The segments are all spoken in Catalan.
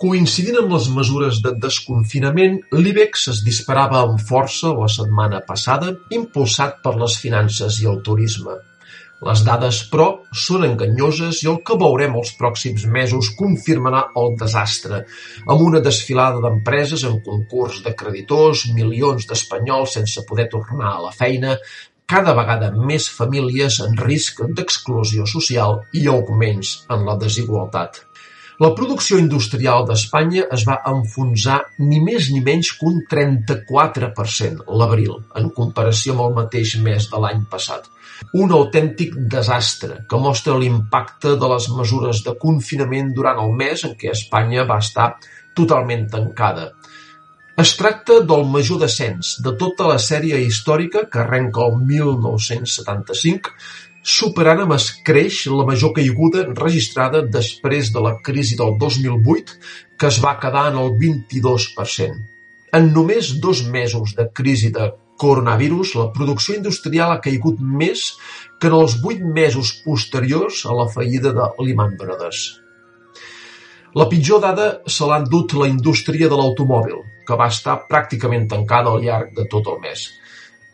Coincidint amb les mesures de desconfinament, l'IBEX es disparava amb força la setmana passada, impulsat per les finances i el turisme. Les dades, però, són enganyoses i el que veurem els pròxims mesos confirmarà el desastre, amb una desfilada d'empreses en concurs de creditors, milions d'espanyols sense poder tornar a la feina, cada vegada més famílies en risc d'exclusió social i augments en la desigualtat. La producció industrial d'Espanya es va enfonsar ni més ni menys que un 34% l'abril, en comparació amb el mateix mes de l'any passat. Un autèntic desastre que mostra l'impacte de les mesures de confinament durant el mes en què Espanya va estar totalment tancada. Es tracta del major descens de tota la sèrie històrica que arrenca el 1975 superant amb escreix la major caiguda registrada després de la crisi del 2008, que es va quedar en el 22%. En només dos mesos de crisi de coronavirus, la producció industrial ha caigut més que en els vuit mesos posteriors a la fallida de Lehman Brothers. La pitjor dada se l'ha endut la indústria de l'automòbil, que va estar pràcticament tancada al llarg de tot el mes.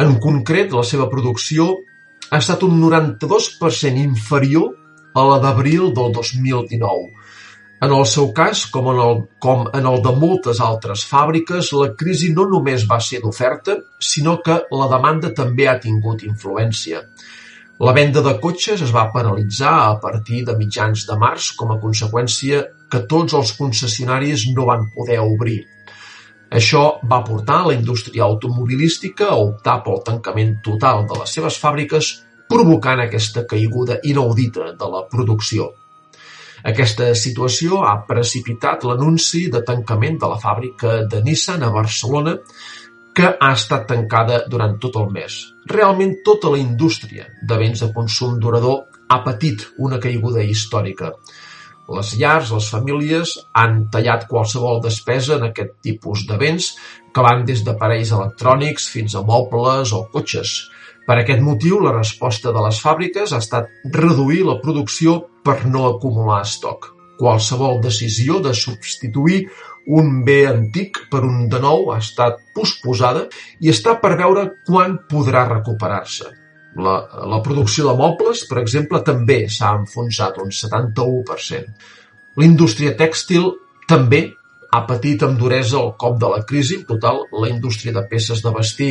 En concret, la seva producció ha estat un noranta-dos per cent inferior a la d'abril del dos mil dinou. En el seu cas, com en, el, com en el de moltes altres fàbriques, la crisi no només va ser d'oferta, sinó que la demanda també ha tingut influència. La venda de cotxes es va penalitzar a partir de mitjans de març com a conseqüència que tots els concessionaris no van poder obrir. Això va portar la indústria automobilística a optar pel tancament total de les seves fàbriques, provocant aquesta caiguda inaudita de la producció. Aquesta situació ha precipitat l'anunci de tancament de la fàbrica de Nissan a Barcelona, que ha estat tancada durant tot el mes. Realment tota la indústria de béns de consum durador ha patit una caiguda històrica. Les llars, les famílies, han tallat qualsevol despesa en aquest tipus de béns, que van des d'aparells electrònics fins a mobles o cotxes. Per aquest motiu, la resposta de les fàbriques ha estat reduir la producció per no acumular estoc. Qualsevol decisió de substituir un bé antic per un de nou ha estat posposada i està per veure quan podrà recuperar-se. La, la producció de mobles, per exemple, també s'ha enfonsat un 71%. L'indústria tèxtil també ha patit amb duresa el cop de la crisi. En total, la indústria de peces de vestir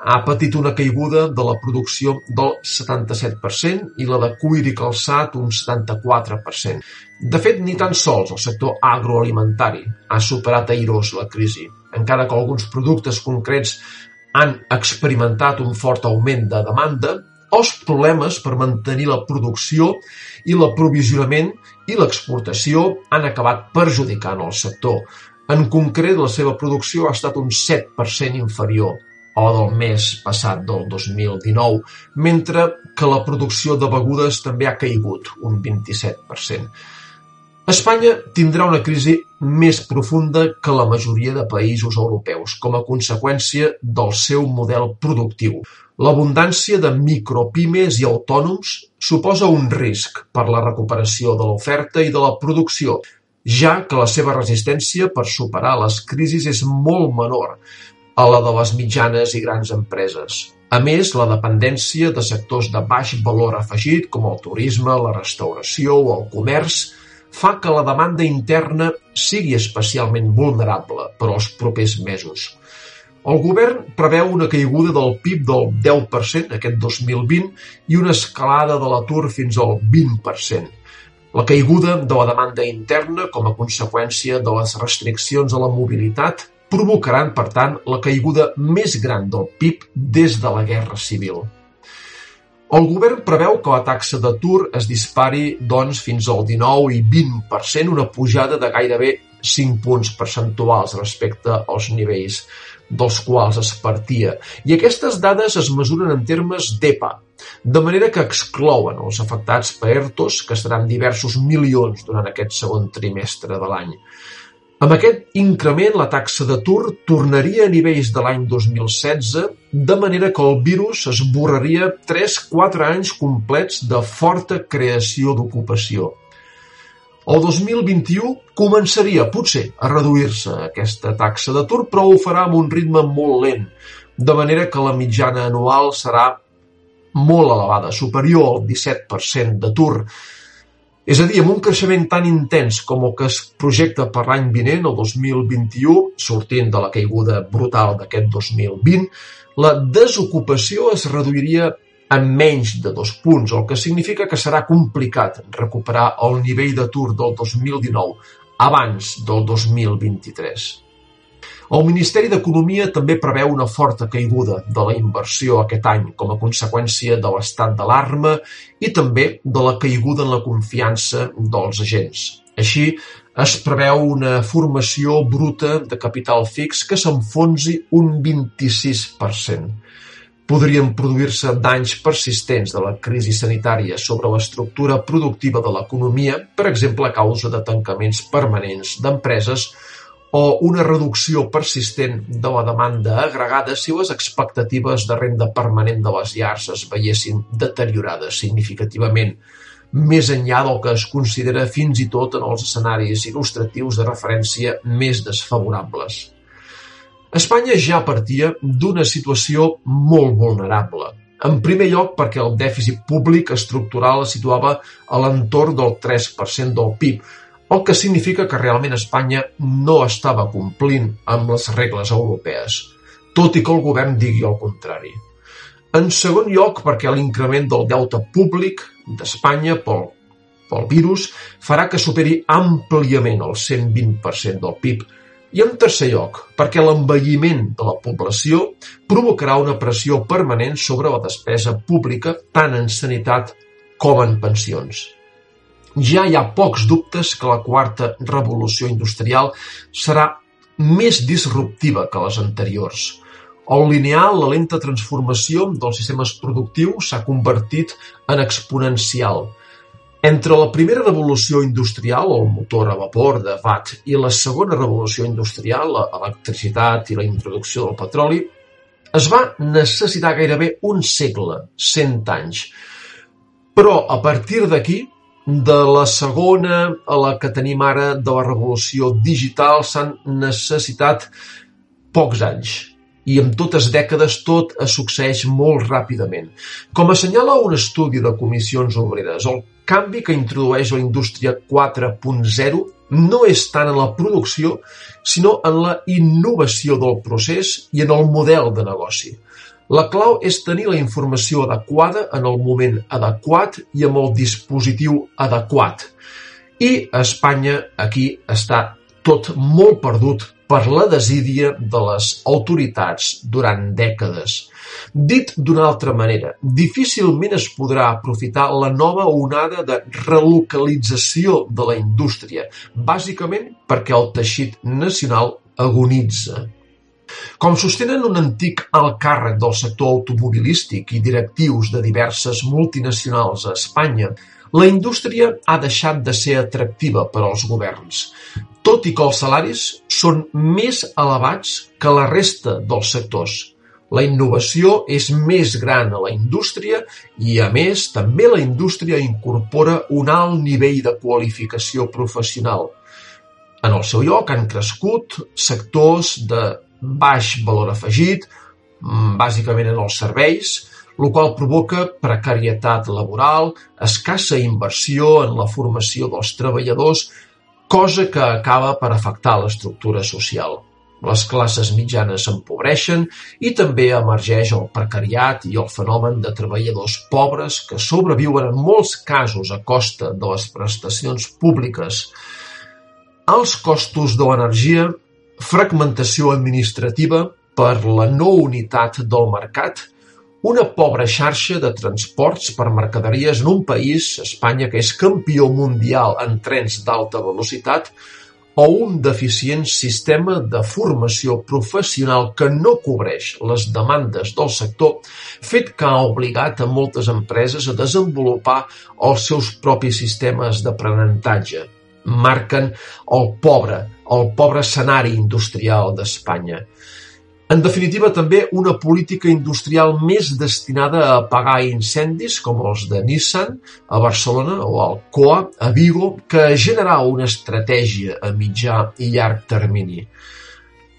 ha patit una caiguda de la producció del 77% i la de cuir i calçat un 74%. De fet, ni tan sols el sector agroalimentari ha superat airós la crisi, encara que alguns productes concrets han experimentat un fort augment de demanda, els problemes per mantenir la producció i l'aprovisionament i l'exportació han acabat perjudicant el sector. En concret, la seva producció ha estat un 7% inferior a la del mes passat del 2019, mentre que la producció de begudes també ha caigut un 27%. Espanya tindrà una crisi més profunda que la majoria de països europeus com a conseqüència del seu model productiu. L'abundància de micropimes i autònoms suposa un risc per la recuperació de l'oferta i de la producció, ja que la seva resistència per superar les crisis és molt menor a la de les mitjanes i grans empreses. A més, la dependència de sectors de baix valor afegit, com el turisme, la restauració o el comerç, fa que la demanda interna sigui especialment vulnerable per als propers mesos. El govern preveu una caiguda del PIB del 10% aquest 2020 i una escalada de l'atur fins al 20%. La caiguda de la demanda interna com a conseqüència de les restriccions a la mobilitat provocaran, per tant, la caiguda més gran del PIB des de la Guerra Civil. El govern preveu que la taxa d'atur es dispari doncs, fins al 19 i 20%, una pujada de gairebé 5 punts percentuals respecte als nivells dels quals es partia. I aquestes dades es mesuren en termes d'EPA, de manera que exclouen els afectats per ERTOs, que seran diversos milions durant aquest segon trimestre de l'any. Amb aquest increment, la taxa d'atur tornaria a nivells de l'any 2016, de manera que el virus esborraria 3-4 anys complets de forta creació d'ocupació. El 2021 començaria, potser, a reduir-se aquesta taxa d'atur, però ho farà amb un ritme molt lent, de manera que la mitjana anual serà molt elevada, superior al 17% d'atur. És a dir, amb un creixement tan intens com el que es projecta per l'any vinent, el 2021, sortint de la caiguda brutal d'aquest 2020, la desocupació es reduiria en menys de dos punts, el que significa que serà complicat recuperar el nivell d'atur del 2019 abans del 2023. El Ministeri d'Economia també preveu una forta caiguda de la inversió aquest any com a conseqüència de l'estat d'alarma i també de la caiguda en la confiança dels agents. Així, es preveu una formació bruta de capital fix que s'enfonsi un 26%. Podrien produir-se danys persistents de la crisi sanitària sobre l'estructura productiva de l'economia, per exemple a causa de tancaments permanents d'empreses o una reducció persistent de la demanda agregada si les expectatives de renda permanent de les llars es veiessin deteriorades significativament més enllà del que es considera fins i tot en els escenaris il·lustratius de referència més desfavorables. Espanya ja partia d'una situació molt vulnerable. En primer lloc perquè el dèficit públic estructural es situava a l'entorn del 3% del PIB, el que significa que realment Espanya no estava complint amb les regles europees, tot i que el govern digui el contrari. En segon lloc, perquè l'increment del deute públic d'Espanya pel, pel virus farà que superi àmpliament el 120% del PIB, i en tercer lloc, perquè l'envelliment de la població provocarà una pressió permanent sobre la despesa pública tant en sanitat com en pensions. Ja hi ha pocs dubtes que la quarta revolució industrial serà més disruptiva que les anteriors. El lineal, la lenta transformació dels sistemes productius s'ha convertit en exponencial. Entre la primera revolució industrial, el motor a vapor de Watt, i la segona revolució industrial, l'electricitat i la introducció del petroli, es va necessitar gairebé un segle, 100 anys. Però a partir d'aquí de la segona a la que tenim ara de la revolució digital s'han necessitat pocs anys i en totes dècades tot es succeeix molt ràpidament. Com assenyala un estudi de comissions obreres, el canvi que introdueix la indústria 4.0 no és tant en la producció, sinó en la innovació del procés i en el model de negoci. La clau és tenir la informació adequada en el moment adequat i amb el dispositiu adequat. I a Espanya aquí està tot molt perdut per la desídia de les autoritats durant dècades. Dit d'una altra manera, difícilment es podrà aprofitar la nova onada de relocalització de la indústria, bàsicament perquè el teixit nacional agonitza. Com sostenen un antic alt càrrec del sector automobilístic i directius de diverses multinacionals a Espanya, la indústria ha deixat de ser atractiva per als governs, tot i que els salaris són més elevats que la resta dels sectors. La innovació és més gran a la indústria i, a més, també la indústria incorpora un alt nivell de qualificació professional. En el seu lloc han crescut sectors de baix valor afegit, mm, bàsicament en els serveis, el qual provoca precarietat laboral, escassa inversió en la formació dels treballadors, cosa que acaba per afectar l'estructura social. Les classes mitjanes s'empobreixen i també emergeix el precariat i el fenomen de treballadors pobres que sobreviuen en molts casos a costa de les prestacions públiques. Els costos de l'energia fragmentació administrativa per la no unitat del mercat, una pobra xarxa de transports per mercaderies en un país, Espanya, que és campió mundial en trens d'alta velocitat, o un deficient sistema de formació professional que no cobreix les demandes del sector, fet que ha obligat a moltes empreses a desenvolupar els seus propis sistemes d'aprenentatge. Marquen el pobre el pobre escenari industrial d'Espanya. En definitiva, també una política industrial més destinada a apagar incendis com els de Nissan a Barcelona o Alcoa a Vigo que a generar una estratègia a mitjà i llarg termini.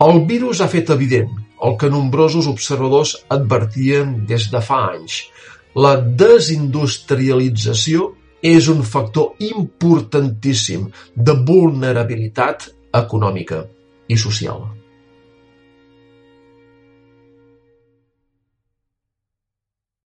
El virus ha fet evident el que nombrosos observadors advertien des de fa anys. La desindustrialització és un factor importantíssim de vulnerabilitat econòmica i social.